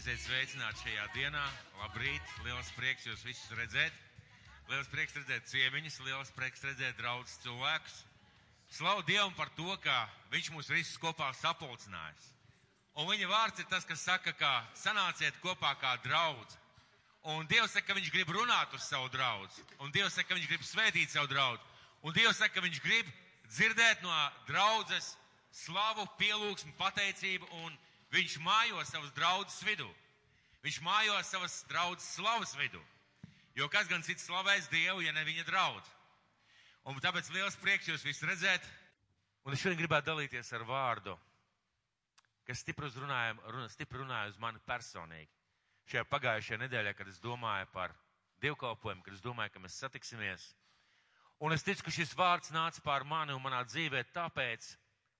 Esiet sveicināti šajā dienā. Labrīt! Liels prieks jūs visus redzēt. Liels prieks redzēt ciemiņus, liels prieks redzēt draudz cilvēkus. Slavu Dievam par to, ka Viņš mūs visus kopā sapulcinājis. Un viņa vārds ir tas, kas saka, ka sanāciet kopā kā draudz. Un Dievs saka, ka Viņš grib runāt uz savu draudz. Un Dievs saka, ka Viņš grib svētīt savu draudz. Un Dievs saka, ka Viņš grib dzirdēt no draudzes slavu, pielūgsmu, pateicību, un Viņš mājo savas draudzes vidū. Viņš mājo savas draudzes slavas vidū. Jo kas gan cits slavēs Dievu, ja ne viņa draudz? Un tāpēc liels prieks jūs visus redzēt. Un es šodien gribētu dalīties ar vārdu, kas stipri uzrunāja, runa, stipri runāja uz mani personīgi. Šajā pagājušajā nedēļā, kad es domāju par dievkalpojumu, kad es domāju, ka mēs satiksimies. Un es ticu, ka šis vārds nāca pār mani un manā dzīvē tāpēc,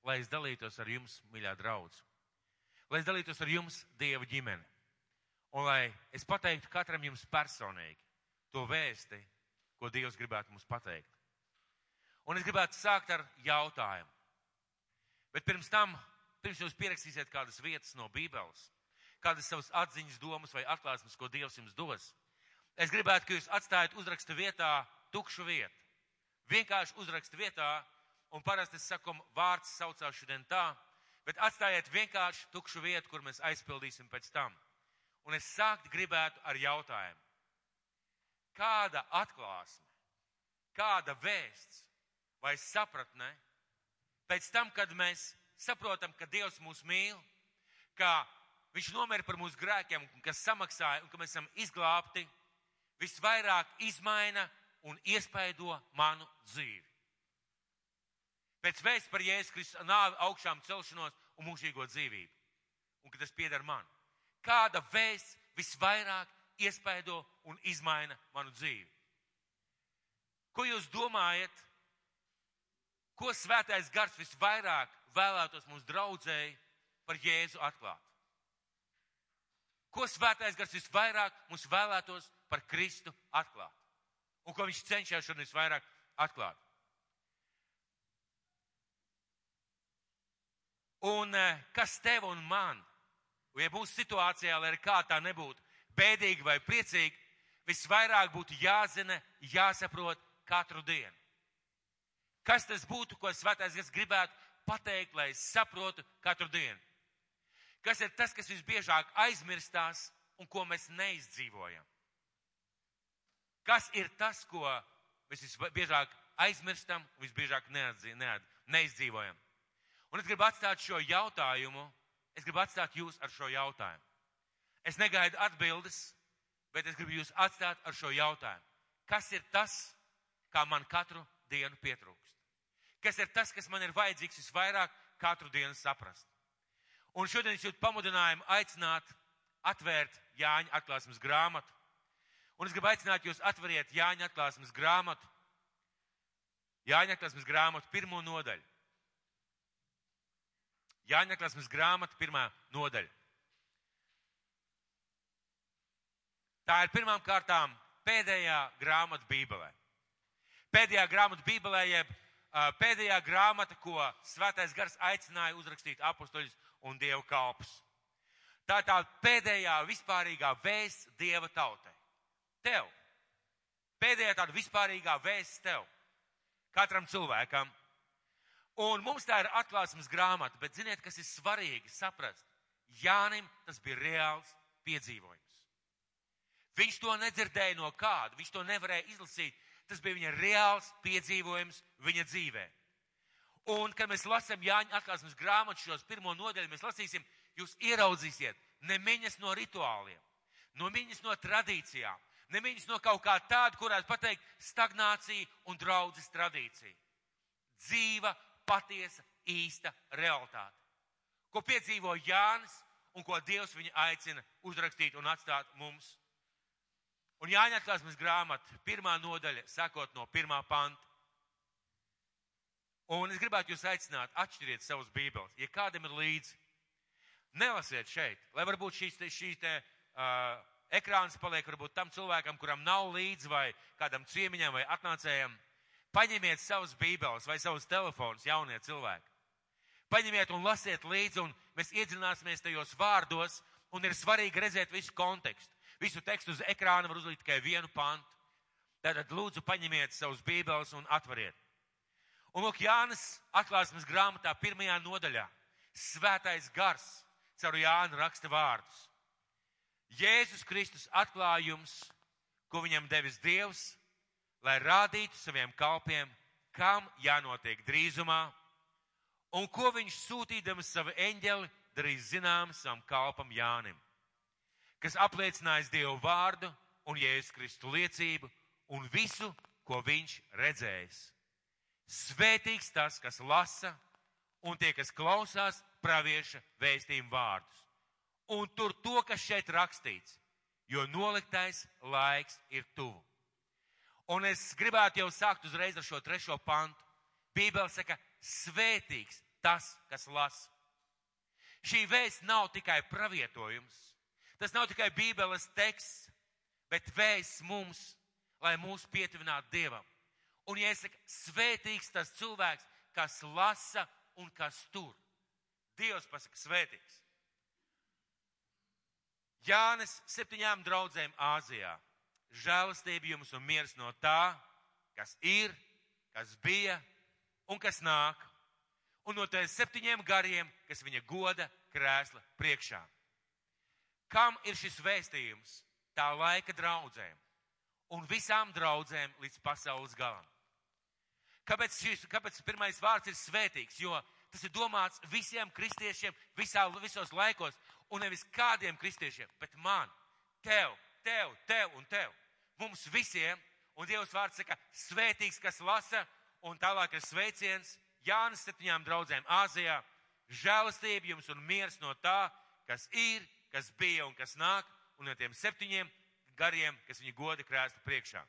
lai es dalītos ar jums, mīļā draudz. Lai es dalītos ar jums, Dieva ģimene. Un lai es pateiktu katram jums personīgi to vēsti, ko Dievs gribētu mums pateikt. Un es gribētu sākt ar jautājumu. Bet pirms tam, pirms jūs pierakstīsiet kādas vietas no Bībeles, kādas savas atziņas, domas vai atklāsmes, ko Dievs jums dos, es gribētu, ka jūs atstājat uzraksta vietā tukšu vietu. Vienkārši uzraksta vietā, un parasti es saku, vārds saucās šodien tā, bet atstājiet vienkārši tukšu vietu, kur mēs aizpildīsim pēc tam. Un es sākt gribētu ar jautājumu. Kāda atklāsme, kāda vēsts vai sapratne pēc tam, kad mēs saprotam, ka Dievs mūs mīl, ka Viņš nomira par mūsu grēkiem, kas samaksāja un ka mēs esam izglābti, visvairāk izmaina un iespaido manu dzīvi. Pēc vēsts par Jēzus Kristus nāvi augšām celšanos un mūžīgo dzīvību. Un ka tas pieder man. Kāda vēsts visvairāk iespaido un izmaina manu dzīvi? Ko jūs domājat? Ko svētais gars visvairāk vēlētos mums draudzēji par Jēzu atklāt? Ko svētais gars visvairāk mums vēlētos par Kristu atklāt? Un ko viņš cenšas šodien visvairāk atklāt? Un eh, kas tev un man, ja mūsu situācijā, lai kā tā nebūtu, bēdīgi vai priecīgi, visvairāk būtu jāzina, jāsaprot katru dienu. Kas tas būtu, ko svētais gars gribētu pateikt, lai es saprotu katru dienu? Kas ir tas, kas visbiežāk aizmirstās un ko mēs neizdzīvojam? Kas ir tas, ko mēs visbiežāk aizmirstam un visbiežāk neizdzīvojam? Un es gribu atstāt šo jautājumu, es gribu atstāt jūs ar šo jautājumu. Es negaidu atbildes, bet es gribu jūs atstāt ar šo jautājumu. Kas ir tas, kā man katru dienu pietrūkst? Kas ir tas, kas man ir vajadzīgs visvairāk katru dienu saprast? Un šodien es jūtu pamudinājumu aicināt, atvērt Jāņa atklāsmes grāmatu. Un es gribu aicināt jūs atveriet Jāņa atklāsmes grāmatu. Jāņa atklāsmes grāmatu pirmo nodaļu. Jāņa atklāsmes grāmata pirmā nodaļa. Tā ir pirmām kārtām pēdējā grāmata Bībelē. Pēdējā grāmata Bībelē, jeb uh, pēdējā grāmata, ko Svētais Gars aicināja uzrakstīt apustuļus un Dieva kalpus. Tā ir tā pēdējā vispārīgā vēsts Dieva tautai. Tev. Pēdējā tāda vispārīgā vēsts tev. Katram cilvēkam. Un mums tā ir atklāsmes grāmata, bet ziniet, kas ir svarīgi saprast? Jānim tas bija reāls piedzīvojums. Viņš to nedzirdēja no kāda, viņš to nevarēja izlasīt. Tas bija viņa reāls piedzīvojums viņa dzīvē. Un, kad mēs lasām Jāņa atklāsmes grāmatu šos pirmo nodaļu, mēs lasīsim, jūs ieraudzīsiet nemiņas no rituāliem, no miņas no tradīcijām, nemiņas no kaut kā tāda, kurās pateikt stagnācija un draudzes tradīcija. Dzīva, patiesa, īsta realitāte. Ko piedzīvo Jānis un ko Dievs viņa aicina uzrakstīt un atstāt mums. Un Jāņa atklāsmes grāmata, pirmā nodaļa, sakot no pirmā panta. Un es gribētu jūs aicināt, atšķiriet savus bībeles. Ja kādam ir līdzi, nelasiet šeit, lai varbūt šīs, šīs te, uh, ekrāns paliek varbūt tam cilvēkam, kuram nav līdzi vai kādam ciemiņam vai atnācējam. Paņemiet savus bībeles vai savus telefonus, jaunie cilvēki. Paņemiet un lasiet līdzi, un mēs iedzināsimies tajos vārdos, un ir svarīgi redzēt visu kontekstu. Visu tekstu uz ekrāna var uzlikt tikai vienu pantu. Tātad lūdzu paņemiet savus bībeles un atveriet. Un lūk, Jānis atklāsmes grāmatā pirmajā nodaļā. Svētais gars caur Jānu raksta vārdus. Jēzus Kristus atklājums, ko viņam devis Dievs, lai rādītu saviem kalpiem, kam jānotiek drīzumā, un ko viņš sūtīdams savu eņģeli darīs zinām savam kalpam Jānim, kas apliecinājis Dievu vārdu un Jēzus Kristu liecību un visu, ko viņš redzējis. Svētīgs tas, kas lasa, un tie, kas klausās pravieša vēstījumu vārdus. Un tur to, kas šeit rakstīts, jo noliktais laiks ir tuvu. Un es gribētu jau sākt uzreiz ar šo trešo pantu. Bībele saka, svētīgs tas, kas lasa. Šī vēsts nav tikai pravietojums, tas nav tikai Bībeles teksts, bet vēsts mums, lai mūs pietuvinātu Dievam. Un, saku, svētīgs tas cilvēks, kas lasa un kas tur. Dievs pasaka svētīgs. Jānis septiņām draudzēm Āzijā. Žēlastība jums un miers no tā, kas ir, kas bija un kas nāk. Un no tiem septiņiem gariem, kas viņa goda krēsla priekšā. Kam ir šis vēstījums? Tā laika draudzēm un visām draudzēm līdz pasaules galam. Kāpēc, šis, kāpēc pirmais vārds ir svētīgs? Jo tas ir domāts visiem kristiešiem visā, visos laikos, un nevis kādiem kristiešiem, bet man, tev, tev, tev un tev. Mums visiem, un Dievs vārds saka, svētīgs, kas lasa, un tālāk ir sveiciens Jānis septiņām draudzēm Āzijā. Žēlastība jums un miers no tā, kas ir, kas bija un kas nāk, un no tiem septiņiem gariem, kas viņa goda krēsta priekšā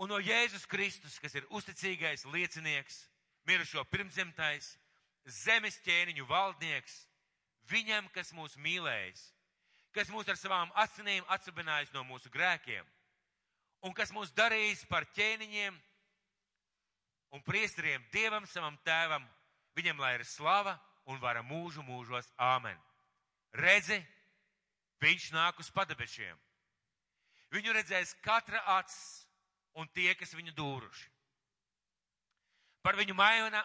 un no Jēzus Kristus, kas ir uzticīgais liecinieks, mirušo pirmzemtais, zemes ķēniņu valdnieks, viņam, kas mūs mīlējis, kas mūs ar savām asinīm atsabinājis no mūsu grēkiem, un kas mūs darījis par ķēniņiem un priesteriem Dievam savam tēvam, viņam lai ir slava un vara mūžu mūžos. Āmen. Redzi, viņš nāk uz padebešiem. Viņu redzēs katra acis un tie, kas viņu dūruši. Par viņu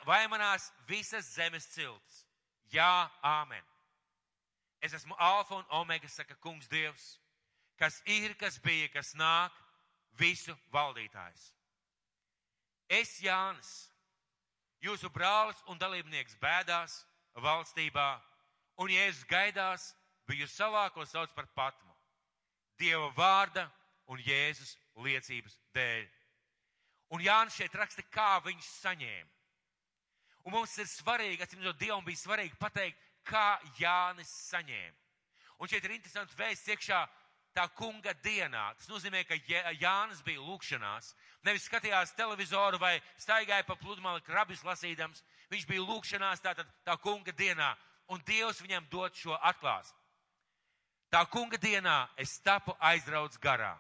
vaimanās visas zemes ciltis. Jā, āmen. Es esmu alfa un omega, saka kungs Dievs, kas ir, kas bija, kas nāk, visu valdītājs. Es, Jānis, jūsu brālis un dalībnieks bēdās, valstībā, un Jēzus gaidās, biju salā, ko sauc par patmu. Dieva vārda un Jēzus liecības dēļ. Un Jānis šeit raksta, kā viņš saņēma. Un mums ir svarīgi, atcīm redzot, Dievam bija svarīgi pateikt, kā Jānis saņēma. Un šeit ir interesants vēsts iekšā tā kunga dienā. Tas nozīmē, ka Jānis bija lūkšanās. Nevis skatījās televizoru vai staigāja pa pludmali krabis lasīdams. Viņš bija lūkšanās tātad tā kunga dienā. Un Dievs viņam dod šo atklāsmu. Tā kunga dienā es tapu aizrauts garā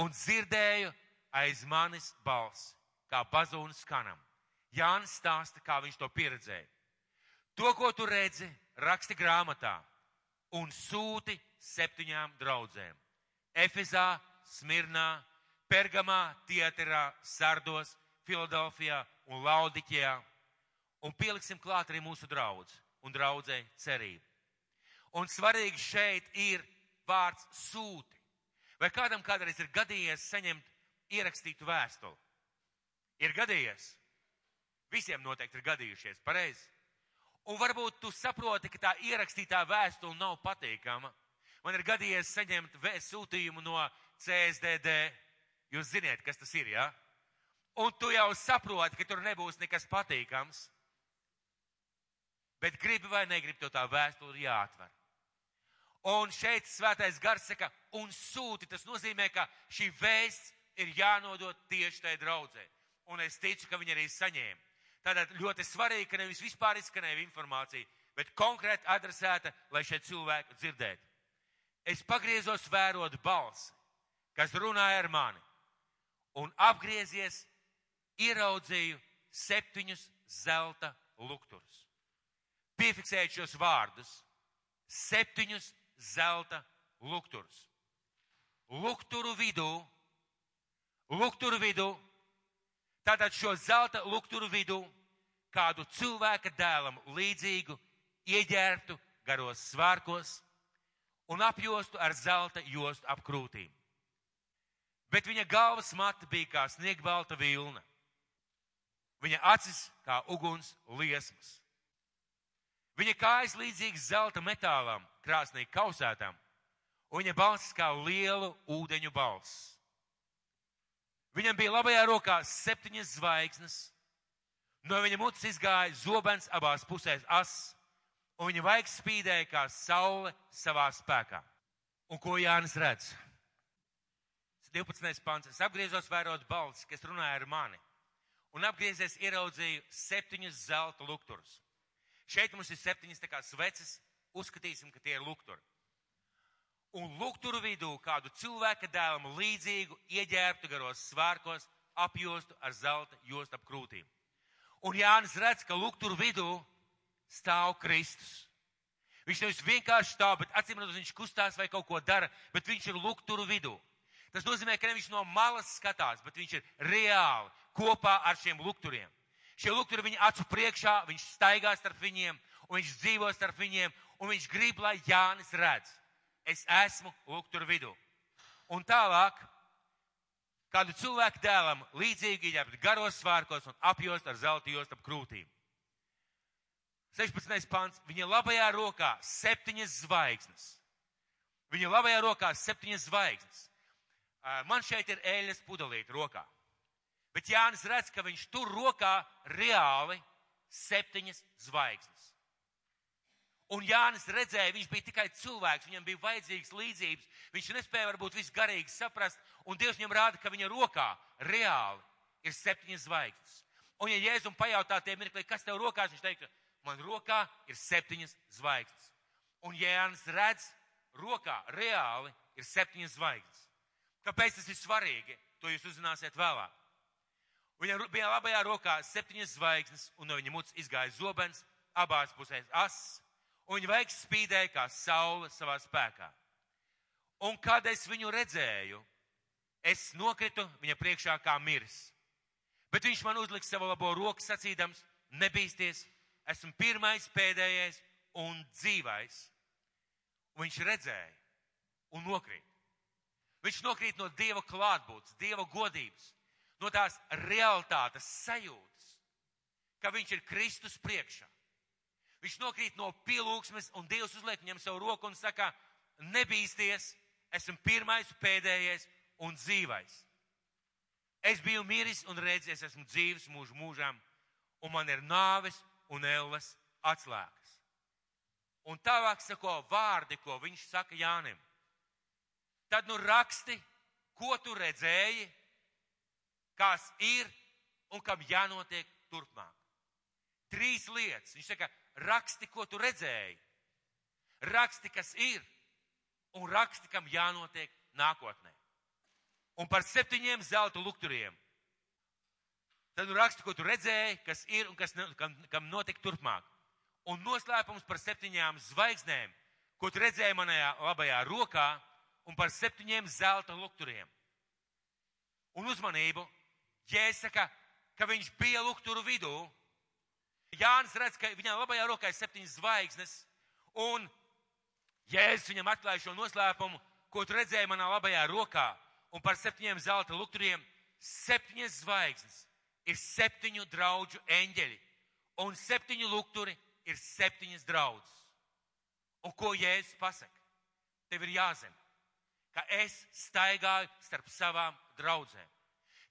un dzirdēju aiz manis balsi, kā bazūnas skanam. Jānis stāsta, kā viņš to pieredzēja. To, ko tu redzi, raksti grāmatā un sūti septiņām draudzēm. Efezā, Smirnā, Pergamā, Tieterā, Sardos, Filadelfijā un Laudiķijā. Un pieliksim klāt arī mūsu draudz un draudzē cerību. Un svarīgi šeit ir vārds sūti. Vai kādam kādreiz ir gadījies saņemt ierakstītu vēstuli? Ir gadījies. Visiem noteikti ir gadījušies, pareizi. Un varbūt tu saproti, ka tā ierakstītā vēstule nav patīkama. Man ir gadījies saņemt sūtījumu no CSDD. Jūs ziniet, kas tas ir, jā? Ja? Un tu jau saproti, ka tur nebūs nekas patīkams. Bet gribi vai negribi, to tā vēstule ir jāatver. Un šeit svētais gars saka, un sūti. Tas nozīmē, ka šī vēsts ir jānodot tieši tai draudzē. Un es ticu, ka viņi arī saņēma. Tātad ļoti svarīgi, ka nevis vispār izskanēja informācija, bet konkrēti adresēta, lai šie cilvēki dzirdētu. Es pagriezos vērot balsi, kas runāja ar mani, un apgriezies, ieraudzīju septiņus zelta lukturus. Piefiksēju šos vārdus septiņus zelta lukturus. Lukturu vidū, lukturu vidū, tātad šo zelta lukturu vidū, kādu cilvēka dēlam līdzīgu ieģērtu garos svārkos un apjostu ar zelta jostu ap krūtīm. Bet viņa galvas mata bija kā sniegbalta vilna. Viņa acis kā uguns liesmas. Viņa kājas līdzīgas zelta metālam, krāsnī kausētām, un viņa balss kā lielu ūdeņu balss. Viņam bija labajā rokā septiņas zvaigznes, no viņa mutes izgāja zobens abās pusēs as, un viņa vaigs spīdēja kā saule savā spēkā. Un ko Jānis redz? 12. pants. Es apgriezos vērot balss, kas runāja ar mani, un apgriezies ieraudzīju septiņus zelta lukturus. Šeit mums ir septiņas tā kā sveces, uzskatīsim, ka tie ir lukturi. Un lukturu vidū kādu cilvēka dēlam līdzīgu ieģērbtu garos svārkos, apjostu ar zelta jostu ap krūtīm. Un Jānis redz, ka lukturu vidū stāv Kristus. Viņš nevis vienkārši stāv, bet acīm redzot, viņš kustās vai kaut ko dara, bet viņš ir lukturu vidū. Tas nozīmē, ka nevis no malas skatās, bet viņš ir reāli kopā ar šiem lukturiem. Šie lukturi viņa acu priekšā, viņš staigā starp viņiem, un viņš dzīvo starp viņiem, un viņš grib, lai Jānis redz. Es esmu lukturu vidū. Un tālāk, kādu cilvēku dēlam līdzīgi ieģērbt garos svārkos un apjost ar zelta jostu ap krūtīm. 16. pants. Viņa labajā rokā septiņas zvaigznes. Viņa labajā rokā septiņas zvaigznes. Man šeit ir eļas pudelīte rokā. Bet Jānis redz, ka viņš tur rokā reāli septiņas zvaigznes. Un Jānis redzēja, viņš bija tikai cilvēks, viņam bija vajadzīgas līdzības, viņš nespēja varbūt visu garīgi saprast, un Dievs viņam rāda, ka viņa rokā reāli ir septiņas zvaigznes. Un ja Jēzum pajautā tie mirkli, kas tev rokās, viņš teica, man rokā ir septiņas zvaigznes. Un Jānis redz, rokā reāli ir septiņas zvaigznes. Kāpēc tas ir svarīgi? To jūs uzzināsiet vēlāk. Viņa bija labajā rokā septiņas zvaigznes, un no viņa mutes izgāja zobens, abās pusēs ass, un viņa veiks spīdēja kā saule savā spēkā. Un kad es viņu redzēju, es nokritu viņa priekšā kā miris. Bet viņš man uzliks savu labo roku sacīdams, nebīsties, esmu pirmais, pēdējais un dzīvais. Un viņš redzēja un nokrīt. Viņš nokrīt no Dieva klātbūtnes, Dieva godības, no tās realitātes sajūtas, ka viņš ir Kristus priekšā. Viņš nokrīt no pielūgsmes un Dievs uzliek viņam savu roku un saka, nebīsties, esmu pirmais, pēdējais un dzīvais. Es biju miris un redzējis, esmu dzīves mūžu mūžām, un man ir nāves un elles atslēgas. Un tālāk sako vārdi, ko viņš saka Jānim. Tad nu raksti, ko tu redzēji, kas ir un kam jānotiek turpmāk. Trīs lietas. Viņš saka, raksti, ko tu redzēji, raksti, kas ir, un raksti, kam jānotiek nākotnē. Un par septiņiem zelta lukturiem. Tad nu raksti, ko tu redzēji, kas ir un kas, kam, kam notiek turpmāk. Un noslēpums par septiņām zvaigznēm, ko tu redzēji manajā labajā rokā, un par septiņiem zelta lukturiem. Un uzmanību, Jēzus saka, ka viņš bija lukturu vidū. Jānis redz, ka viņam labajā rokā ir septiņas zvaigznes, un Jēzus viņam atklāja šo noslēpumu, ko tu redzēji manā labajā rokā, un par septiņiem zelta lukturiem septiņas zvaigznes ir septiņu draudžu eņģeļi, un septiņu lukturi ir septiņas draudzes. Un ko Jēzus pasaka? Tev ir jāzina, ka es staigāju starp savām draudzēm.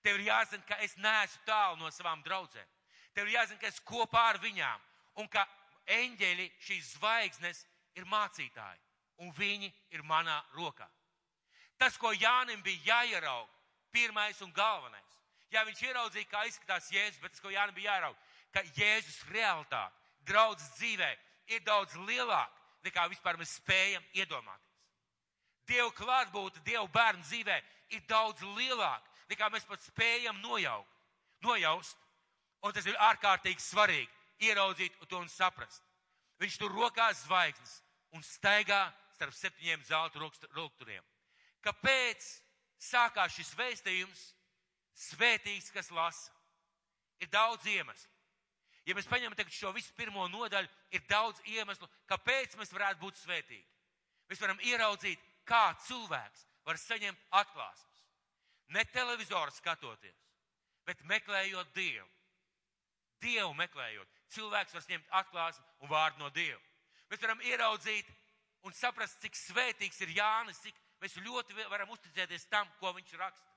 Tev ir jāzina, ka es neesmu tālu no savām draudzēm. Tev ir jāzina, ka es kopā ar viņām un ka eņģeļi, šīs zvaigznes, ir mācītāji un viņi ir manā rokā. Tas, ko Jānim bija jāieraug, pirmais un galvenais. Jā, viņš ieraudzīja, kā izskatās Jēzus, bet tas, ko Jānim bija jāieraug, ka Jēzus realitāte, draudzes dzīvē ir daudz lielāka nekā vispār mēs spējam iedomāties. Dieva klātbūtne, Dieva bērnu dzīvē ir daudz lielāka nekā mēs pat spējam nojaukt, nojaust. Un tas ir ārkārtīgi svarīgi ieraudzīt to un saprast. Viņš tur rokās zvaigznes, un staigā starp septiņiem zelta rokturiem. Kāpēc sākās šis vēstījums? Svētīgs, kas lasa. Ir daudz iemeslu. Ja mēs paņemam šo visu pirmo nodaļu, ir daudz iemeslu, kāpēc mēs varētu būt svētīgi. Mēs varam ieraudzīt, kā cilvēks var saņemt atklāsmes. Ne televizoru skatoties, bet meklējot Dievu. Dievu meklējot, cilvēks var saņemt atklāsmi un vārdu no Dieva. Mēs varam ieraudzīt un saprast, cik svētīgs ir Jānis, cik mēs ļoti varam uzticēties tam, ko viņš raksta.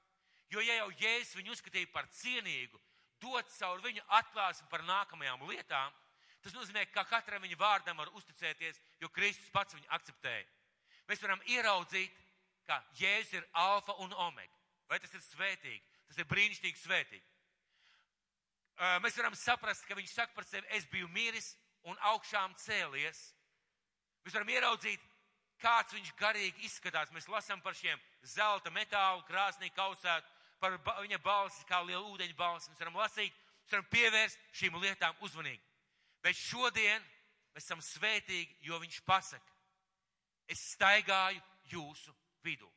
Jo ja jau Jēzus viņu uzskatīja par cienīgu, dot caur viņu atklāsmi par nākamajām lietām, tas nozīmē, ka katram viņa vārdam var uzticēties, jo Kristus pats viņu akceptēja. Mēs varam ieraudzīt, ka Jēzus ir alfa un omega. Vai tas ir svētīgi? Tas ir brīnišķīgi svētīgi. Mēs varam saprast, ka viņš saka par sevi, es biju miris un augšām cēlies. Mēs varam ieraudzīt, kāds viņš garīgi izskatās. Mēs lasām par šiem zelta metālu, krāsnī kausēt, par viņa balsi, kā liela ūdeņa balsi. Mēs varam lasīt, mēs varam pievērst šīm lietām uzmanīgi. Bet šodien mēs esam svētīgi, jo viņš pasaka, es staigāju jūsu vidū.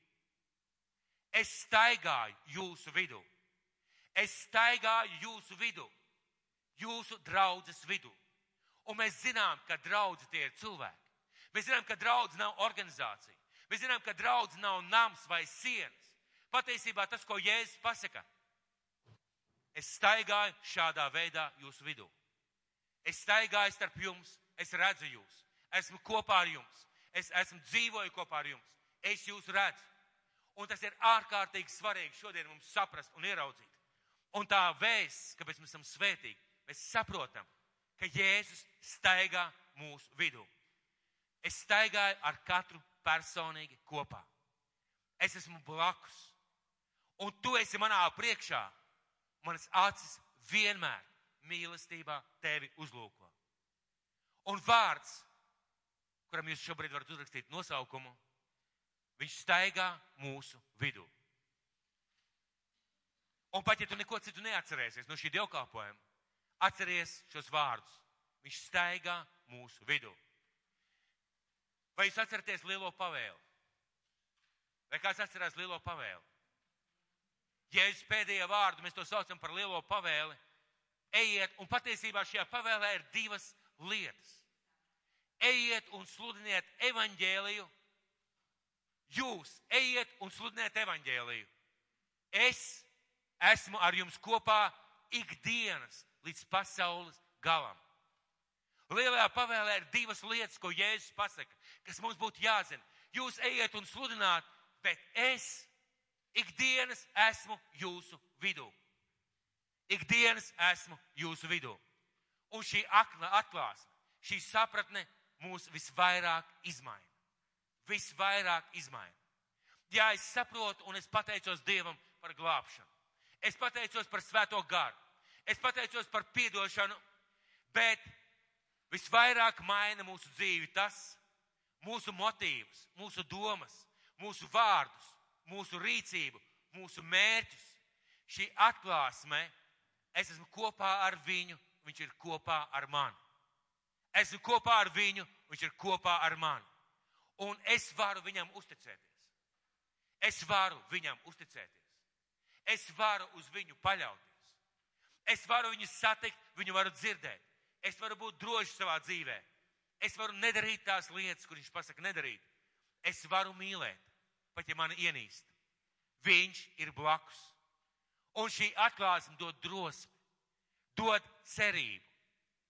Es staigāju jūsu vidū. Es staigāju jūsu vidū, jūsu draudzes vidū. Un mēs zinām, ka draudzi tie ir cilvēki. Mēs zinām, ka draudz nav organizācija. Mēs zinām, ka draudz nav nams vai sienas. Patiesībā tas, ko Jēzus pasaka, es staigāju šādā veidā jūsu vidū. Es staigāju starp jums, es redzu jūs, esmu kopā ar jums, es esmu dzīvoju kopā ar jums, es jūs redzu. Un tas ir ārkārtīgi svarīgi šodien mums saprast un ieraudzīt. Un tā vēsts, kāpēc mēs esam svētīgi, mēs saprotam, ka Jēzus staigā mūsu vidū. Es staigāju ar katru personīgi kopā. Es esmu blakus. Un tu esi manā priekšā. Manas acis vienmēr mīlestībā tevi uzlūko. Un vārds, kuram jūs šobrīd varat uzrakstīt nosaukumu, viņš staigā mūsu vidū. Un pat ja tu neko citu neatcerēsies no šī dievkalpojuma, atceries šos vārdus. Viņš staigā mūsu vidū. Vai jūs atceraties lielo pavēlu? Vai kāds atcerās lielo pavēlu? Jēzus pēdējie vārdi, mēs to saucam par lielo pavēli. Ejiet, un patiesībā šajā pavēlē ir divas lietas. Ejiet un sludiniet evaņģēliju. Jūs ejiet un sludiniet evaņģēliju. Es esmu ar jums kopā ikdienas līdz pasaules galam. Lielajā pavēlē ir divas lietas, ko Jēzus pasaka, kas mums būtu jāzina. Jūs ejiet un sludināt, bet es ikdienas esmu jūsu vidū. Ikdienas esmu jūsu vidū. Un šī atklāsme, šī sapratne mūs visvairāk izmaina. Visvairāk izmaina. Jā, es saprotu un es pateicos Dievam par glābšanu. Es pateicos par svēto garu. Es pateicos par piedošanu, bet Visvairāk maina mūsu dzīvi tas, mūsu motīvus, mūsu domas, mūsu vārdus, mūsu rīcību, mūsu mērķus. Šī atklāsme, es esmu kopā ar viņu, viņš ir kopā ar mani. Esmu kopā ar viņu, viņš ir kopā ar mani. Un es varu viņam uzticēties. Es varu viņam uzticēties. Es varu uz viņu paļauties. Es varu viņu satikt, viņu varu dzirdēt. Es varu būt drošs savā dzīvē. Es varu nedarīt tās lietas, kur viņš pasaka nedarīt. Es varu mīlēt, pat ja mani ienīst. Viņš ir blakus. Un šī atklāsme dod drosmi, dod cerību,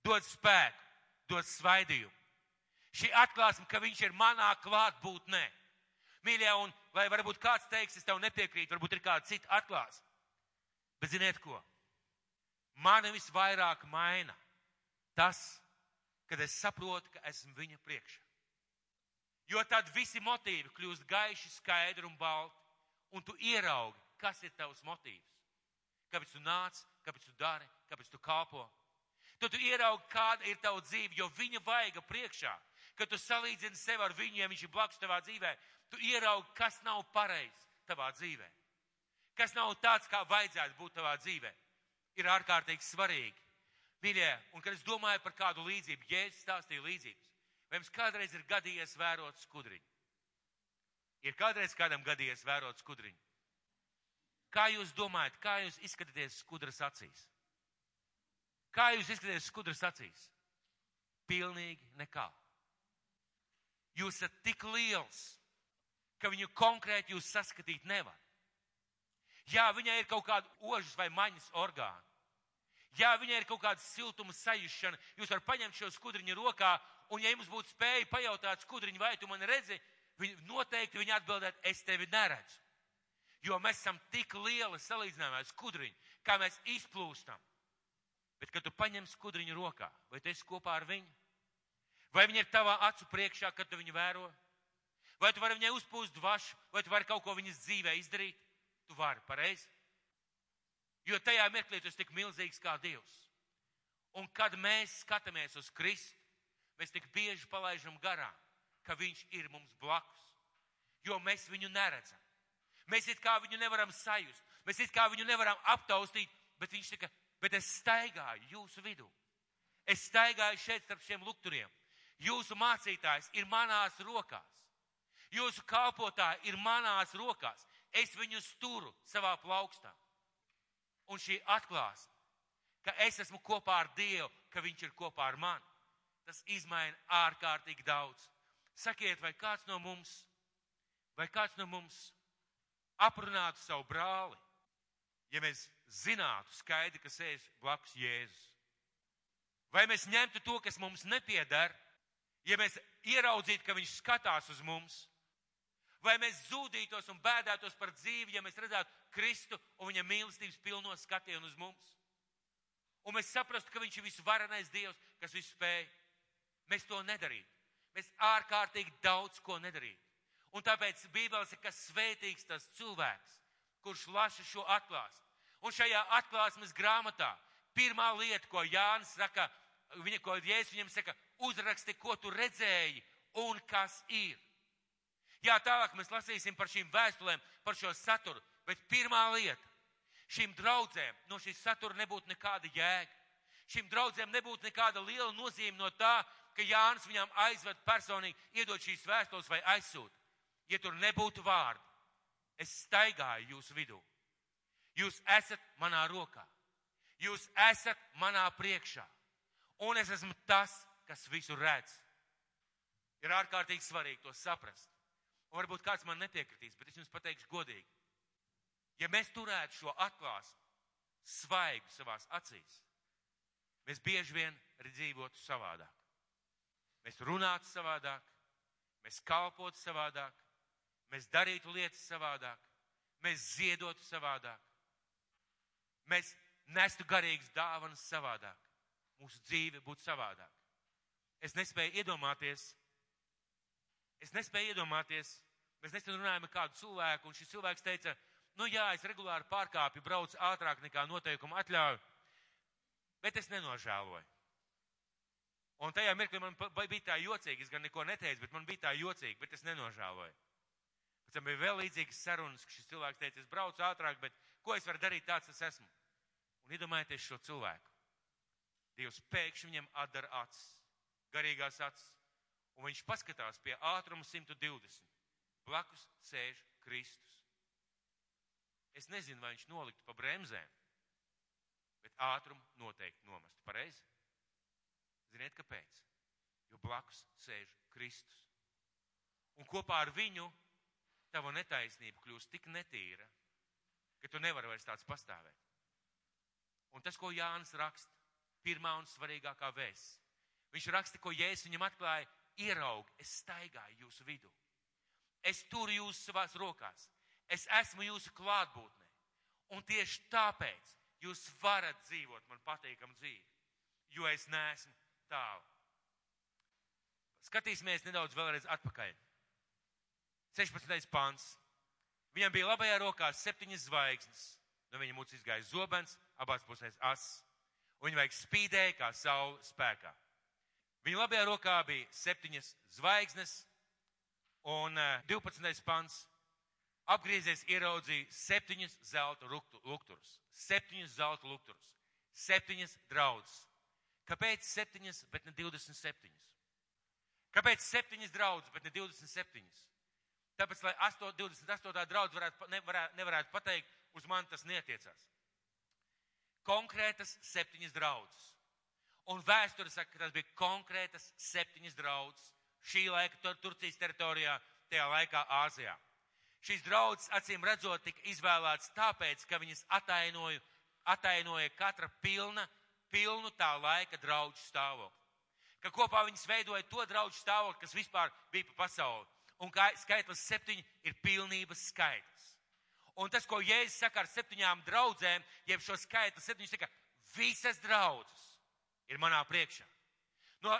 dod spēku, dod svaidījumu. Šī atklāsme, ka viņš ir manā klātbūtnē. Mīļie, un lai varbūt kāds teiks, es tev nepiekrītu, varbūt ir kāda cita atklāsme. Bet ziniet ko? Mani visvairāk maina tas, kad es saprotu, ka esmu viņa priekšā. Jo tad visi motīvi kļūst gaiši, skaidri un balti, un tu ieraugi, kas ir tavs motīvs. Kāpēc tu nāc, kāpēc tu dari, kāpēc tu kalpo. Tad tu ieraugi, kāda ir tava dzīve, jo viņa vaiga priekšā, kad tu salīdzini sevi ar viņu, ja viņš ir blakus tavā dzīvē, tu ieraugi, kas nav pareizs tavā dzīvē. Kas nav tāds, kā vajadzētu būt tavā dzīvē. Ir ārkārtīgi svarīgi Mīļie, un kad es domāju par kādu līdzību, Jēzus stāstīja līdzības. Vai jums kādreiz ir gadījies vērot skudriņu? Ir kādreiz kādam gadījies vērot skudriņu? Kā jūs domājat, kā jūs izskatāties skudras acīs? Kā jūs izskatāties skudras acīs? Pilnīgi nekā. Jūs esat tik liels, ka viņu konkrēti jūs saskatīt nevar. Jā, viņai ir kaut kāda ožas vai maņas orgāna. Jā, viņai ir kaut kāda siltuma sajūšana. Jūs varat paņemt šo skudriņu rokā, un ja jums būtu spēja pajautāt skudriņu, vai tu mani redzi, viņi noteikti viņi atbildētu, es tevi neredzu. Jo mēs esam tik lieli salīdzinājumā ar skudriņu, kā mēs izplūstam. Bet, kad tu paņem skudriņu rokā, vai tu esi kopā ar viņu? Vai viņa ir tavā acu priekšā, kad tu viņu vēro? Vai tu vari viņai uzpūst dvašu, vai tu vari kaut ko viņas dzīvē izdarīt? Tu vari, pareizi. Jo tajā mirklī tu esi tik milzīgs kā Dievs. Un kad mēs skatāmies uz Kristu, mēs tik bieži palaidām garām, ka Viņš ir mums blakus, jo mēs viņu neredzam. Mēs it kā viņu nevaram sajust, mēs it kā viņu nevaram aptaustīt, bet viņš tika, bet es staigāju jūsu vidū. Es staigāju šeit starp šiem lukturiem. Jūsu mācītājs ir manās rokās. Jūsu kalpotāji ir manās rokās. Es viņus turu savā plaukstā. Un šī atklāsme, ka es esmu kopā ar Dievu, ka Viņš ir kopā ar mani, tas izmaina ārkārtīgi daudz. Sakiet, vai kāds no mums, vai kāds no mums aprunātu savu brāli, ja mēs zinātu skaidri, ka sēž blakus Jēzus? Vai mēs ņemtu to, kas mums nepiedara, ja mēs ieraudzītu, ka viņš skatās uz mums? Vai mēs zūdītos un bēdātos par dzīvi, ja mēs redzētu Kristu un viņa mīlestības pilno skatienu uz mums? Un mēs saprastu, ka viņš ir visvarenais Dievs, kas visu spēj. Mēs to nedarītu. Mēs ārkārtīgi daudz ko nedarītu. Un tāpēc Bībeles ir, ka svētīgs tas cilvēks, kurš lasa šo atklāsmi. Un šajā atklāsmes grāmatā pirmā lieta, ko Jānis saka, viņa, ko Jēzus viņam saka, uzraksti, ko tu redzēji un kas ir. Jā, tālāk mēs lasīsim par šīm vēstulēm, par šo saturu, bet pirmā lieta - šīm draudzēm no šīs satura nebūtu nekāda jēga. Šīm draudzēm nebūtu nekāda liela nozīme no tā, ka Jānis viņām aizved personīgi, iedod šīs vēstules vai aizsūta. Ja tur nebūtu vārdi, es staigāju jūsu vidū. Jūs esat manā rokā. Jūs esat manā priekšā. Un es esmu tas, kas visu redz. Ir ārkārtīgi svarīgi to saprast. Un varbūt kāds man nepiekritīs, bet es jums pateikšu godīgi. Ja mēs turētu šo atklāsmu svaigu savās acīs, mēs bieži vien dzīvotu savādāk. Mēs runātu savādāk, mēs kalpotu savādāk, mēs darītu lietas savādāk, mēs ziedotu savādāk, mēs nestu garīgas dāvanas savādāk, mūsu dzīve būtu savādāk. Es nespēju iedomāties, es nespēju iedomāties, Mēs nesen runājām ar kādu cilvēku, un šis cilvēks teica, nu jā, es regulāri pārkāpju, braucu ātrāk nekā noteikuma atļauju, bet es nenožēloju. Un tajā mirklī man bija tā jocīgi, es gan neko neteicu, bet man bija tā jocīgi, bet es nenožēloju. Pēc tam bija vēl līdzīgas sarunas, ka šis cilvēks teica, es braucu ātrāk, bet ko es varu darīt tāds, es esmu. Un iedomājieties šo cilvēku. Dievs pēkšņi viņam atdara acis, garīgās acis, un viņš paskatās pie ātruma 120. Blakus sēž Kristus. Es nezinu, vai viņš noliktu pa bremzēm, bet ātrumu noteikti nomestu. Pareizi? Ziniet, kāpēc? Jo blakus sēž Kristus. Un kopā ar viņu tava netaisnība kļūst tik netīra, ka tu nevari vairs tāds pastāvēt. Un tas, ko Jānis raksta, pirmā un svarīgākā vēsts. Viņš raksta, ko Jēzus viņam atklāja, ieraug, es staigāju jūsu vidū. Es turu jūs savās rokās. Es esmu jūsu klātbūtnē. Un tieši tāpēc jūs varat dzīvot man patīkamu dzīvi, jo es neesmu tālu. Skatīsimies nedaudz vēlreiz atpakaļ. 16. pants. Viņam bija labajā rokā septiņas zvaigznes. No viņa mutes izgāja zobens, abās pusēs ass. Un viņa vajag spīdēja kā saule spēkā. Viņa labajā rokā bija septiņas zvaigznes, Un 12. Eh, pants. Apgriezies ieraudzīja septiņus zelta lukturus. Septiņus zelta lukturus. Septiņas draudzes. Kāpēc septiņas, bet ne 27? Kāpēc septiņas draudzes, bet ne 27? Tāpēc, lai 8, 28. draudz varētu, nevarētu, nevarētu pateikt, uz mani tas netiecās. Konkrētas septiņas draudzes. Un vēsture saka, ka tas bija konkrētas septiņas draudzes šī laika tur, Turcijas teritorijā, tajā laikā Āzijā. Šīs draudzes, acīm redzot, tika izvēlētas tāpēc, ka viņas atainoja, atainoja katra pilna, pilnu tā laika draudžu stāvokli. Ka kopā viņas veidoja to draudžu stāvokli, kas vispār bija pa pasauli. Un kā skaitlis septiņi ir pilnības skaitlis. Un tas, ko Jēzus saka ar septiņām draudzēm, jeb šo skaitli septiņi, saka, visas draudzes ir manā priekšā. No,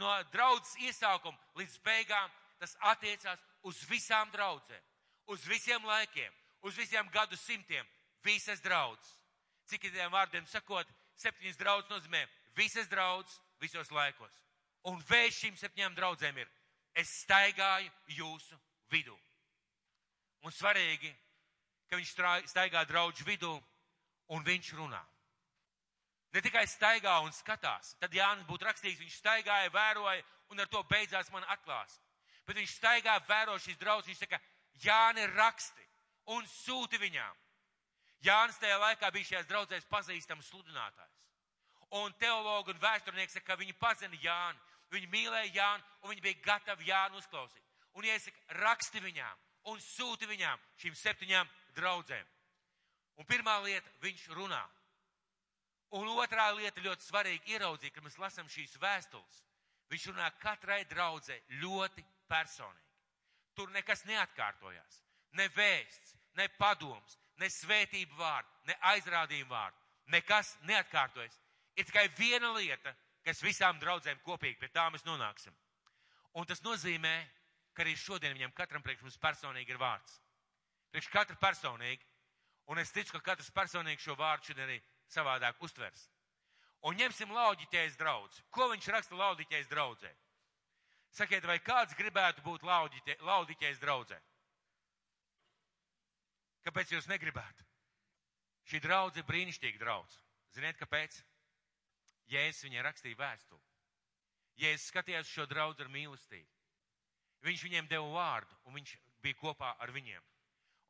no draudzes iesākuma līdz beigām tas attiecās uz visām draudzēm, uz visiem laikiem, uz visiem gadu simtiem, visas draudzes. Citiem vārdiem sakot, septiņas draudzes nozīmē visas draudzes visos laikos. Un vējš šīm septiņām draudzēm ir, es staigāju jūsu vidū. Un svarīgi, ka viņš staigā draudžu vidū un viņš runā. Ne tikai staigā un skatās, tad Jānis būtu rakstījis, viņš staigāja, vēroja un ar to beidzās man atklāsme. Bet viņš staigā, vēro šīs draudzes, viņš saka, Jāni raksti un sūti viņām. Jānis tajā laikā bija šajās draudzēs pazīstams sludinātājs. Un teologi un vēsturnieki saka, ka viņi pazina Jāni, viņi mīlēja Jāni un viņi bija gatavi Jānu uzklausīt. Un iesaka, raksti viņām un sūti viņām šīm septiņām draudzēm. Un pirmā lieta, viņš runā. Un otrā lieta ļoti svarīga ieraudzīt, kad mēs lasām šīs vēstules. Viņš runā katrai draudzē ļoti personīgi. Tur nekas neatkārtojās. Ne vēsts, ne padoms, ne svētību vārdu, ne aizrādījumu vārdu. Nekas neatkārtojas. Ir tikai viena lieta, kas visām draudzēm kopīgi pie tā mēs nonāksim. Un tas nozīmē, ka arī šodien viņam katram priekš mums personīgi ir vārds. Priekš katra personīgi. Un es ticu, ka katrs personīgi šo vārdu šodien arī savādāk uztvers. Un ņemsim laudiķēs draudz. Ko viņš raksta laudiķēs draudzē? Sakiet, vai kāds gribētu būt laudiķēs draudzē? Kāpēc jūs negribētu? Šī draudze ir brīnišķīga draudze. Ziniet, kāpēc? Jēzus viņai rakstīja vēstuli. Jēzus skatījās šo draudzi ar mīlestību. Viņš viņiem deva vārdu, un viņš bija kopā ar viņiem.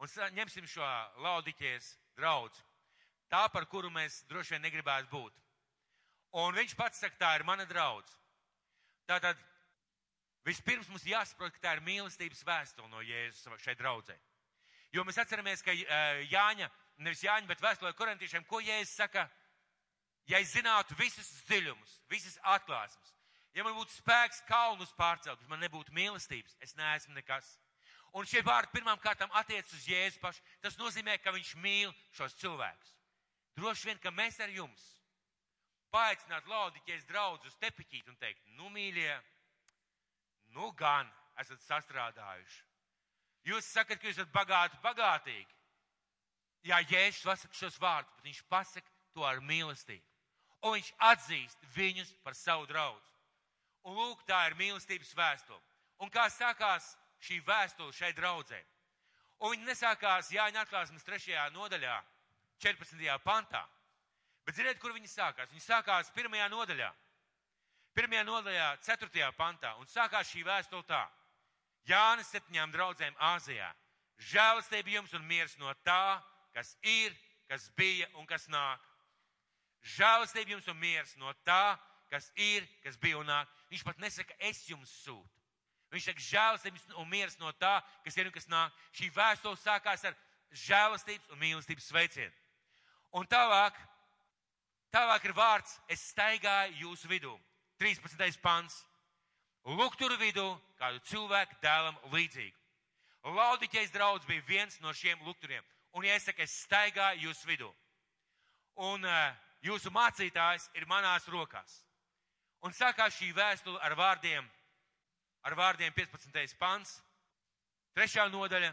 Un ņemsim šo laudiķēs draudzi tā, par kuru mēs droši vien negribētu būt. Un viņš pats saka, tā ir mana draudz. Tātad vispirms mums jāsaprot, ka tā ir mīlestības vēstule no Jēzus šai draudzē. Jo mēs atceramies, ka Jāņa, nevis Jāņa, bet vēstulē korintiešiem, ko Jēzus saka, ja es zinātu visas dziļumus, visas atklāsmes, ja man būtu spēks kalnus pārcelt, bet man nebūtu mīlestības, es neesmu nekas. Un šie vārdi pirmām kārtām attiec uz Jēzu pašu. Tas nozīmē, ka viņš mīl šos cilvēkus. Droši vien, ka mēs ar jums paaicināt laudiķies draudzus tepiķīt un teikt, nu, mīļie, nu gan esat sastrādājuši. Jūs sakat, ka jūs esat bagāti, bagātīgi. Jā, Jēzus pasaka šos vārdus, bet viņš pasaka to ar mīlestību. Un viņš atzīst viņus par savu draugu. Un lūk, tā ir mīlestības vēstule. Un kā sākās šī vēstule šai draudzē? Un viņa nesākās Jāņa atklāsmes trešajā nodaļā, 14. pantā. Bet ziniet, kur viņi sākās? Viņi sākās pirmajā nodaļā. Pirmajā nodaļā, ceturtajā pantā. Un sākās šī vēstule tā. Jānis septiņām draudzēm Āzijā. Žēlastība jums un miers no tā, kas ir, kas bija un kas nāk. Žēlastība jums un miers no tā, kas ir, kas bija un nāk. Viņš pat nesaka, es jums sūtu. Viņš saka, žēlastības un miers no tā, kas ir un kas nāk. Šī vēstule sākās ar žēlastības un mīlestības sveicienu. Un tālāk, tālāk ir vārds, es staigāju jūsu vidū. 13. pants. Lukturu vidū kādu cilvēku dēlam līdzīgu. Laudiķais draudz bija viens no šiem lukturiem. Un ja es staigāju jūsu vidū. Un uh, jūsu mācītājs ir manās rokās. Un sākās šī vēstule ar vārdiem, ar vārdiem 15. pants, trešā nodaļa,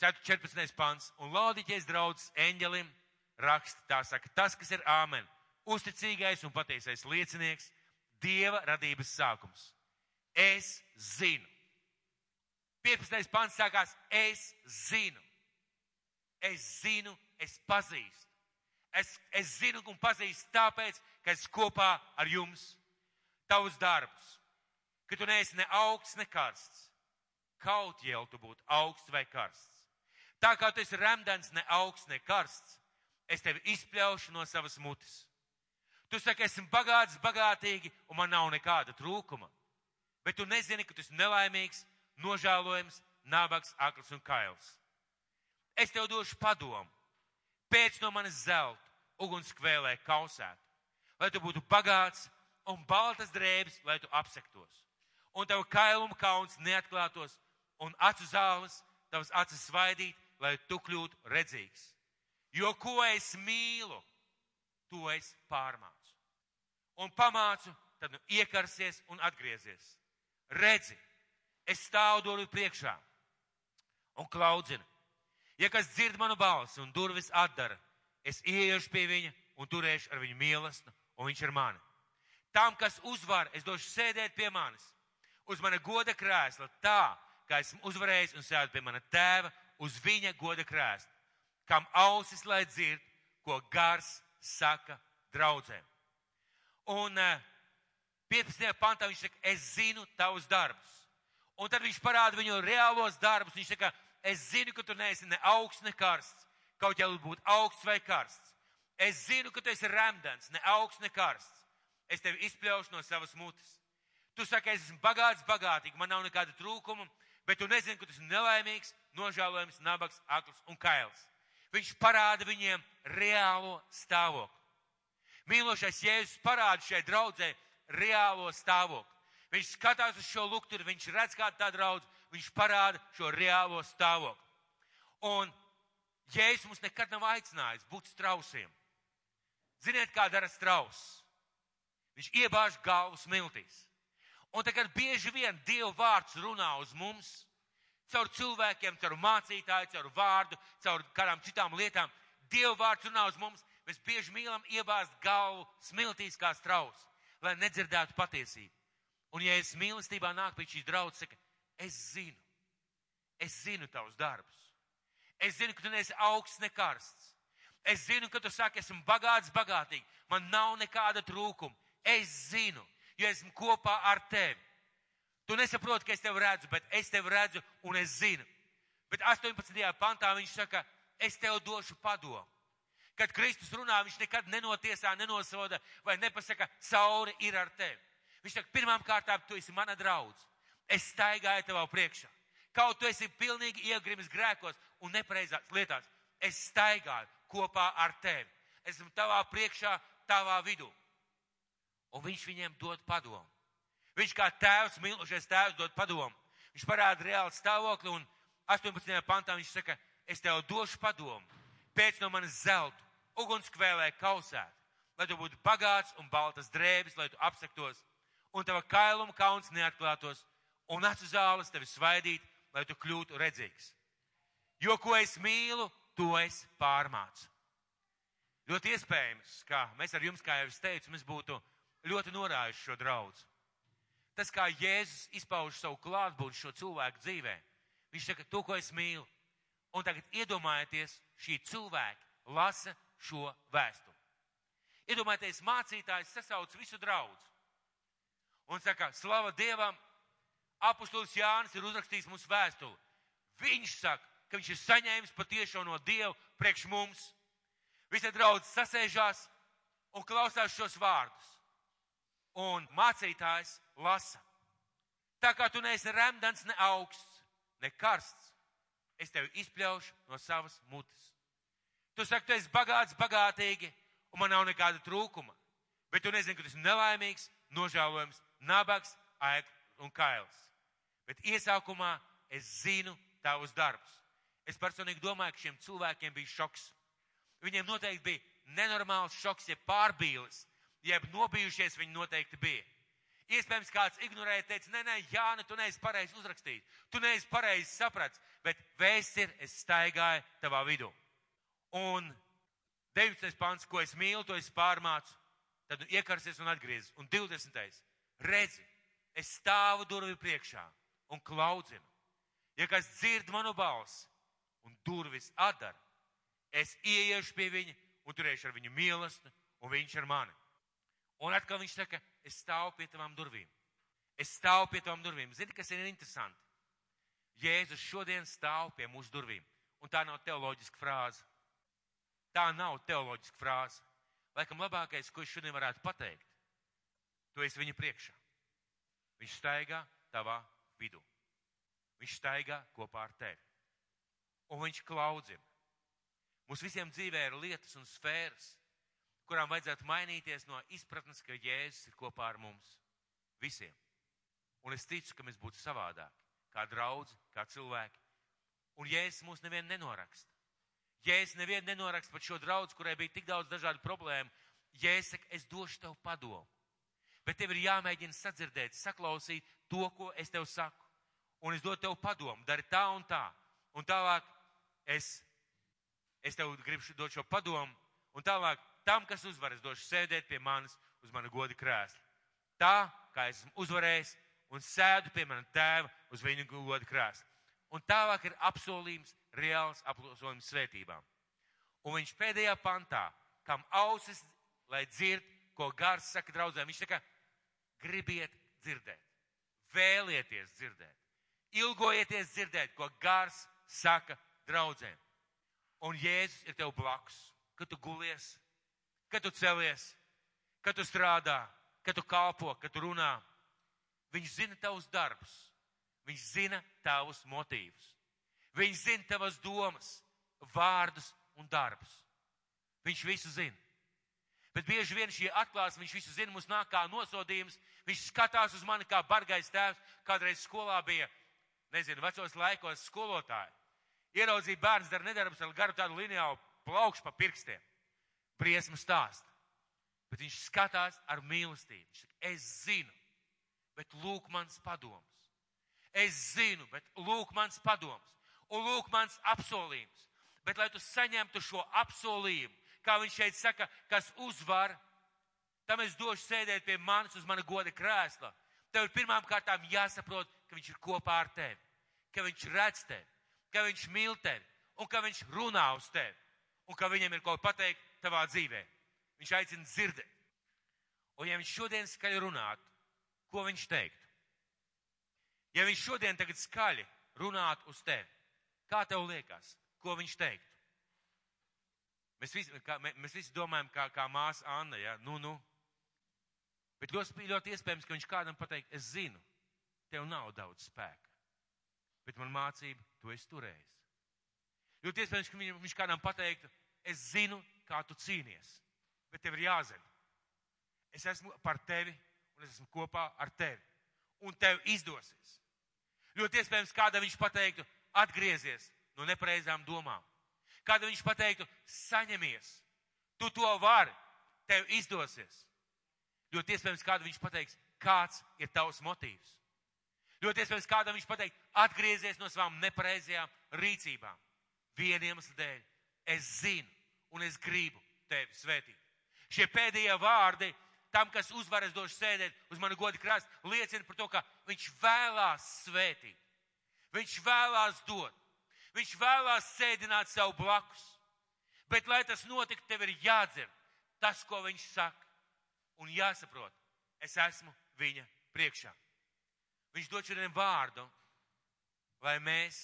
14. pants. Un laudiķais draudz eņģelim raksta, tā saka, tas, kas ir āmen, uzticīgais un patiesais liecinieks, Dieva radības sākums. Es zinu. 15. pants sākās, es zinu. Es zinu, es pazīstu. Es, es zinu un pazīstu tāpēc, ka es kopā ar jums tavus darbus. ka tu neesi ne augsts, ne karsts. Kaut jau tu būtu augsts vai karsts. Tā kā tu esi remdens, ne augsts, ne karsts, es tevi izpļaušu no savas mutes. Tu saki, esmu bagāts, bagātīgi, un man nav nekāda trūkuma. Bet tu nezini, ka tu esi nelaimīgs, nožēlojams, nabags, akls un kails. Es tev došu padomu. Pēc no manis zelta, ugunskvēlē kausēt, lai tu būtu bagāts un baltas drēbes, lai tu apsektos. Un tavu kailumu kauns neatklātos, un acu zāles, tavas acis svaidīt, lai tu kļūtu redzīgs. Jo ko es mīlu, to es pārmācu. Un pamācu, tad nu iekarsies un atgriezies. Redzi, es stāvu durvju priekšā un klaudzinu. Ja kas dzird manu balsi un durvis atdara, es ieiešu pie viņa un turēšu ar viņu mīlestību, un viņš ir mani. Tam, kas uzvar, es došu sēdēt pie manis, uz mana goda krēsla, tā, kā esmu uzvarējis un sēdu pie mana tēva, uz viņa goda krēsla, kam ausis lai dzird, ko gars saka draudzēm. Un 15. pantā viņš saka, es zinu tavus darbus. Un tad viņš parāda viņu reālos darbus. Viņš saka, es zinu, ka tu neesi ne augsts, ne karsts. Kaut jau būtu augsts vai karsts. Es zinu, ka tu esi remdens, ne augsts, ne karsts. Es tevi izpļaušu no savas mutes. Tu saki, es esmu bagāts, bagātīgi, man nav nekāda trūkuma, bet tu nezini, ka tu esi nelaimīgs, nožēlojams, nabaks, akls un kails. Viņš parāda viņiem reālo stāvokli. Mīlošais Jēzus parāda šai draudzē reālo stāvokli. Viņš skatās uz šo lukturu, viņš redz, kāda tā draudz, viņš parāda šo reālo stāvokli. Un Jēzus mums nekad nav aicinājis būt strausiem. Ziniet, kā dara strauss? Viņš iebāž galvu smiltīs. Un tagad bieži vien Dieva vārds runā uz mums, caur cilvēkiem, caur mācītāju, caur vārdu, caur kādām citām lietām. Dieva vārds runā uz mums, mēs bieži mīlam iebāzt galvu smiltīs kā strauss, lai nedzirdētu patiesību. Un ja es mīlestībā nāk pie šīs draudzes, saka, es zinu, es zinu tavus darbus. Es zinu, ka tu neesi augsts, ne karsts. Es zinu, ka tu saki, esmu bagāts, bagātīgi. Man nav nekāda trūkuma. Es zinu, jo esmu kopā ar tevi. Tu nesaproti, ka es tevi redzu, bet es tevi redzu un es zinu. Bet 18. pantā viņš saka, es tev došu padomu. Kad Kristus runā, viņš nekad nenotiesā, nenosoda vai nepasaka, cauri ir ar tevi. Viņš saka, pirmām kārtām, tu esi mana draudz. Es staigāju tavā priekšā. Kaut tu esi pilnīgi iegrimis grēkos un nepareizās lietās. Es staigāju kopā ar tevi. Esmu tavā priekšā, tavā vidū. Un viņš viņiem dod padomu. Viņš kā tēvs, mīlošais tēvs, dod padomu. Viņš parāda reāli stāvokli un 18. pantā viņš saka, es tev došu padomu. Pēc no manas zelta, ugunskvēlē kausēt, lai tu būtu bagāts un baltas drēbes, lai tu apsektos, un tava kailuma kauns neatklātos, un acu zāles tevi svaidīt, lai tu kļūtu redzīgs. Jo ko es mīlu, to es pārmācu. Ļoti iespējams, ka mēs ar jums, kā jau es teicu, mēs būtu ļoti norājuši šo draudzu. Tas, kā Jēzus izpauž savu klātbūtni šo cilvēku dzīvē, viņš saka, to, ko es mīlu. Un tagad iedomājieties, šī cilvēka lasa šo vēstuli. Iedomājieties, mācītājs sasauc visu draudzu un saka, slava Dievam, apustulis Jānis ir uzrakstījis mums vēstuli. Viņš saka, ka viņš ir saņēmis patiešo no Dieva priekš mums. Visi draudz sasēžās un klausās šos vārdus un mācītājs lasa. Tā kā tu neesi remdens, ne augsts, ne karsts, es tevi izpļaušu no savas mutes. Tu saki, tu esi bagāts, bagātīgi, un man nav nekāda trūkuma. Bet tu nezini, ka tu esi nelaimīgs, nožēlojams, nabaks, aik un kails. Bet iesākumā es zinu tavus darbus. Es personīgi domāju, ka šiem cilvēkiem bija šoks. Viņiem noteikti bija nenormāls šoks, ja pārbīlis jeb nobijušies viņi noteikti bija. Iespējams, kāds ignorēja, teica, nē, nē, Jāni, tu neesi pareizi uzrakstījis, tu neesi pareizi saprats, bet vēsts ir, es staigāju tavā vidū. Un 19. pants, ko es mīlu, to es pārmācu, tad nu iekarsies un atgriezis. Un 20. redzi, es stāvu durvju priekšā un klaudzinu. Ja kas dzird manu balsi un durvis atdara, es ieiešu pie viņa un turēšu ar viņu mīlestību, un viņš ar mani. Un atkal viņš saka, es stāvu pie tavām durvīm. Es stāvu pie tām durvīm. Zini, kas ir interesanti? Jēzus šodien stāv pie mūsu durvīm. Un tā nav teoloģiska frāze. Tā nav teoloģiska frāze. Laikam labākais, ko es šodien varētu pateikt, tu esi viņa priekšā. Viņš staigā tavā vidū. Viņš staigā kopā ar tevi. Un viņš klaudzina. Mums visiem dzīvē ir lietas un sfēras, kurām vajadzētu mainīties no izpratnes, ka Jēzus ir kopā ar mums. Visiem. Un es ticu, ka mēs būtu savādāki, kā draudzi, kā cilvēki. Un Jēzus mūs nevienu nenoraksta. Jēzus nevienu nenoraksta par šo draudzi, kurai bija tik daudz dažādu problēmu. Jēzus saka, es došu tev padomu. Bet tev ir jāmēģina sadzirdēt, saklausīt to, ko es tev saku. Un es dodu tev padomu, dari tā un tā. Un tālāk es, es tev gribu dot šo padomu. Un tālāk tam, kas uzvar, es došu sēdēt pie manis uz mana goda krēsla. Tā, kā esmu uzvarējis un sēdu pie mana tēva uz viņa goda krēsla. Un tālāk ir apsolījums, reāls apsolījums svētībām. Un viņš pēdējā pantā, kam ausis, lai dzird, ko gars saka draudzēm, viņš saka, gribiet dzirdēt, vēlieties dzirdēt, ilgojieties dzirdēt, ko gars saka draudzēm. Un Jēzus ir tev blakus, kad tu gulies, kad tu celies, kad tu strādā, kad tu kalpo, kad tu runā. Viņš zina tavus darbus, viņš zina tavus motīvus, viņš zina tavas domas, vārdus un darbus. Viņš visu zina. Bet bieži vien šie atklāsmes, viņš visu zina, mums nāk kā nosodījums. Viņš skatās uz mani kā bargais tēvs. Kādreiz skolā bija, nezinu, vecos laikos skolotāji. Ieraudzīja bērns dara nedarbus ar garu tādu lineālu plaukšu pa pirkstiem. Briesmu stāst. Bet viņš skatās ar mīlestību. Viņš saka, es zinu, bet lūk mans padoms. Es zinu, bet lūk mans padoms. Un lūk mans apsolījums. Bet lai tu saņemtu šo apsolījumu, kā viņš šeit saka, kas uzvar, tam es došu sēdēt pie manis uz mana goda krēsla. Tev ir pirmām kārtām jāsaprot, ka viņš ir kopā ar tevi, ka viņš redz tevi, ka viņš mīl tevi un ka viņš runā uz tevi un ka viņam ir ko pateikt tavā dzīvē. Viņš aicina dzirdēt. Un ja viņš šodien skaļi runātu, ko viņš teiktu? Ja viņš šodien tagad skaļi runātu uz tevi, kā tev liekas, ko viņš teiktu? Mēs visi, kā, mēs visi domājam, kā, kā māsa Anna, ja? nu, nu. Bet ļoti, ļoti iespējams, ka viņš kādam pateikt, es zinu, tev nav daudz spēka. Bet man mācība, tu esi turējis. Ļoti iespējams, ka viņš kādam pateiktu, es zinu, kā tu cīnies, bet tev ir jāzina. Es esmu par tevi un es esmu kopā ar tevi. Un tev izdosies. Ļoti iespējams, kādam viņš pateiktu, atgriezies no nepareizām domām. Kādam viņš pateiktu, saņemies, tu to vari, tev izdosies. Ļoti iespējams, kādam viņš pateiks, kāds ir tavs motīvs. Ļoti iespējams, kādam viņš pateiks, atgriezies no savām nepareizajām rīcībām. Vienu iemeslu dēļ. Es zinu un es gribu tevi svētīt. Šie pēdējie vārdi tam, kas uzvaras došu sēdēt uz manu godu krāstu, liecina par to, ka viņš vēlās svētīt. Viņš vēlās dot. Viņš vēlās sēdināt sev blakus. Bet, lai tas notiktu, tev ir jādzird tas, ko viņš saka. Un jāsaprot, es esmu viņa priekšā. Viņš dod šodien vārdu, lai mēs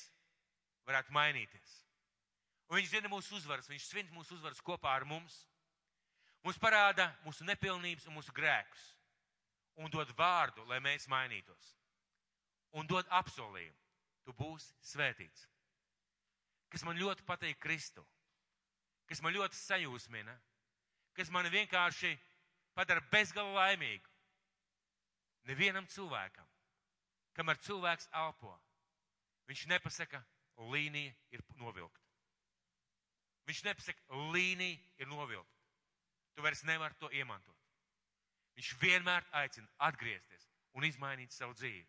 varētu mainīties. Un viņš zina mūsu uzvaras, viņš svin mūsu uzvaras kopā ar mums. Mums parāda mūsu nepilnības un mūsu grēkus. Un dod vārdu, lai mēs mainītos. Un dod apsolījumu. Tu būsi svētīts. Kas man ļoti patīk Kristu. Kas man ļoti sajūsmina. Kas man vienkārši padara bezgala laimīgu. Nevienam cilvēkam, kamēr cilvēks elpo, viņš nepasaka, līnija ir novilkta. Viņš nepasaka, līnija ir novilkta. Tu vairs nevari to iemantot. Viņš vienmēr aicina atgriezties un izmainīt savu dzīvi.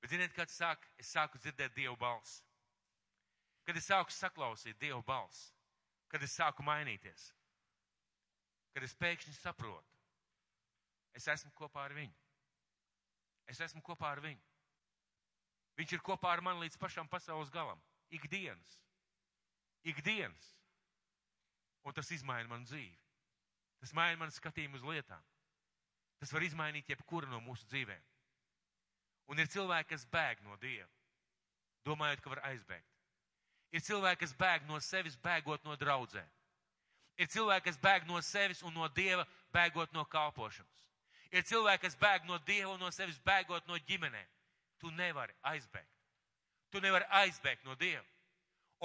Bet ziniet, kad sāk, es sāku dzirdēt Dievu balsi. Kad es sāku saklausīt Dievu balsi, kad es sāku mainīties, kad es pēkšņi saprotu, es esmu kopā ar viņu. Es esmu kopā ar viņu. Viņš ir kopā ar mani līdz pašam pasaules galam. Ikdienas. Ikdienas. Un tas izmaina manu dzīvi. Tas maina manu skatījumu uz lietām. Tas var izmainīt jebkuru no mūsu dzīvēm. Un ir cilvēki, kas bēg no Dieva, domājot, ka var aizbēgt. Ir cilvēki, kas bēg no sevis, bēgot no draudzēm. Ir cilvēki, kas bēg no sevis un no Dieva, bēgot no kalpošanas. Ir cilvēki, kas bēg no Dieva un no sevis, bēgot no ģimenēm. Tu nevari aizbēgt. Tu nevari aizbēgt no Dieva.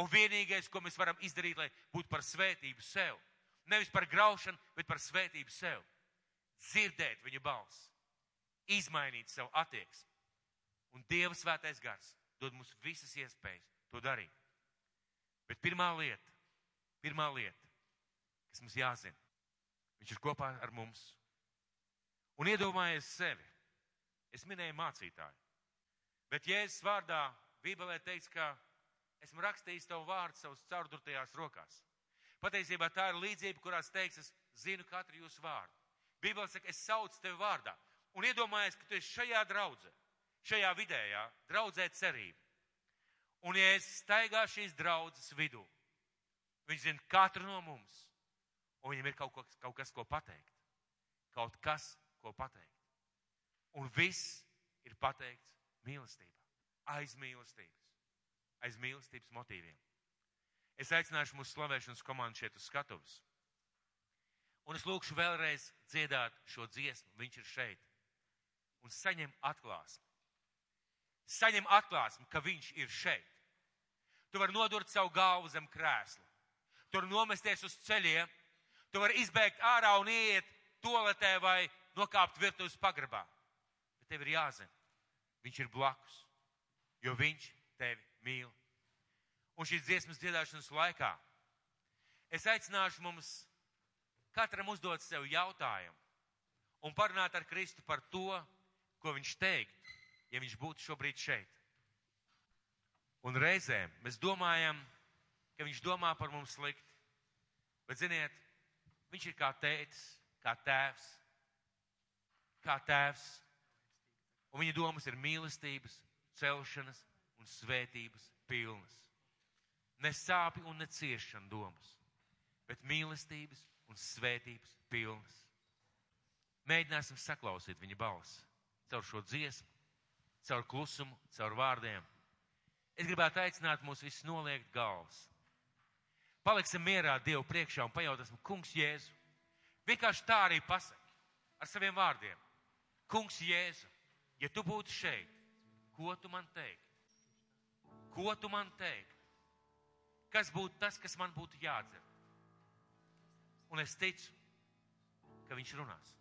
Un vienīgais, ko mēs varam izdarīt, lai būtu par svētību sev, nevis par graušanu, bet par svētību sev, dzirdēt viņa balsi, izmainīt savu attieksmi. Un Dieva svētais gars dod mums visas iespējas to darīt. Bet pirmā lieta, pirmā lieta, kas mums jāzina, viņš ir kopā ar mums. Un iedomājies sevi. Es minēju mācītāju. Bet Jēzus vārdā Bībelē teiks, ka esmu rakstījis tavu vārdu savus caurdurtajās rokās. Patiesībā tā ir līdzība, kurās teiks, es zinu katru jūsu vārdu. Bībele saka, es saucu tevi vārdā. Un iedomājies, ka tu esi šajā draudzē, šajā vidējā, draudzē cerība. Un ja es staigā šīs draudzes vidū, viņš zina katru no mums, un viņam ir kaut, ko, kaut kas, ko pateikt. Kaut kas, ko pateikt. Un viss ir pateikts mīlestībā, aiz mīlestības, aiz mīlestības motīviem. Es aicināšu mūsu slavēšanas komandu šeit uz skatuves. Un es lūkšu vēlreiz dziedāt šo dziesmu. Viņš ir šeit. Un saņem atklāsmi. Saņem atklāsmi, ka viņš ir šeit. Tu vari nodurt savu galvu zem krēsla. Tu vari nomesties uz ceļiem. Tu vari izbēgt ārā un iet toaletē vai nokāpt virtuves pagrabā. Bet tev ir jāzina, viņš ir blakus, jo viņš tevi mīl. Un šīs dziesmas dziedāšanas laikā es aicināšu mums katram uzdot sev jautājumu un parunāt ar Kristu par to, ko viņš teiktu, ja viņš būtu šobrīd šeit. Un reizēm mēs domājam, ka viņš domā par mums slikti. Bet, ziniet, viņš ir kā tētis, kā tēvs, kā tēvs. Un viņa domas ir mīlestības, celšanas un svētības pilnas. Ne sāpju un ne ciešanu domas, bet mīlestības un svētības pilnas. Mēģināsim saklausīt viņa balsi caur šo dziesmu, caur klusumu, caur vārdiem. Es gribētu aicināt mūs visus noliegt galvas. Paliksim mierā Dievu priekšā un pajautāsim, Kungs Jēzu. Vienkārši tā arī pasaki ar saviem vārdiem. Kungs Jēzu, ja tu būtu šeit, ko tu man teiktu? Ko tu man teiktu? Kas būtu tas, kas man būtu jādzird? Un es ticu, ka viņš runās.